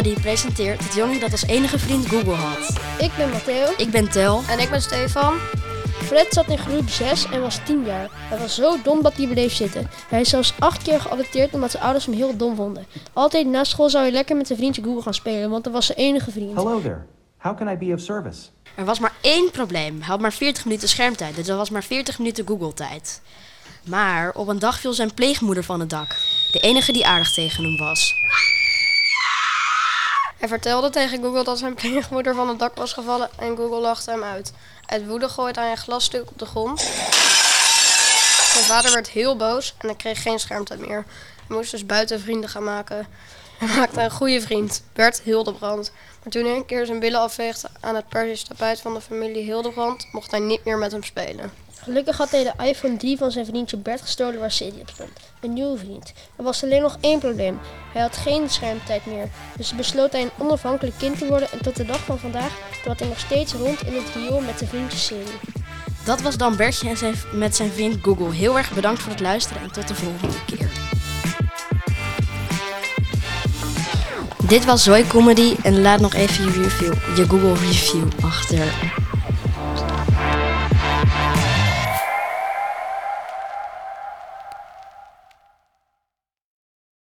Comedy presenteert het jongen dat als enige vriend Google had. Ik ben Matteo. Ik ben Tel. En ik ben Stefan. Fred zat in groep 6 en was 10 jaar. Hij was zo dom dat hij bleef zitten. Hij is zelfs 8 keer geadopteerd omdat zijn ouders hem heel dom vonden. Altijd na school zou hij lekker met zijn vriendje Google gaan spelen, want dat was zijn enige vriend. Hello there. How can I be of service? Er was maar één probleem. Hij had maar 40 minuten schermtijd, dus dat was maar 40 minuten Google-tijd. Maar op een dag viel zijn pleegmoeder van het dak. De enige die aardig tegen hem was. Hij vertelde tegen Google dat zijn pleegmoeder van het dak was gevallen en Google lachte hem uit. Uit woede gooide hij een glasstuk op de grond. Zijn vader werd heel boos en hij kreeg geen schermtijd meer. Hij moest dus buiten vrienden gaan maken. Hij maakte een goede vriend, Bert Hildebrand. Maar toen hij een keer zijn billen afveegde aan het Persisch tapijt van de familie Hildebrand, mocht hij niet meer met hem spelen. Gelukkig had hij de iPhone 3 van zijn vriendje Bert gestolen waar City op stond. Een nieuwe vriend. Er was alleen nog één probleem. Hij had geen schermtijd meer. Dus besloot hij een onafhankelijk kind te worden en tot de dag van vandaag trad hij nog steeds rond in het riool met zijn vriendje City. Dat was dan Bertje en zijn, met zijn vriend Google. Heel erg bedankt voor het luisteren en tot de volgende keer. Dit was Zoe Comedy en laat nog even je review, je Google review achter.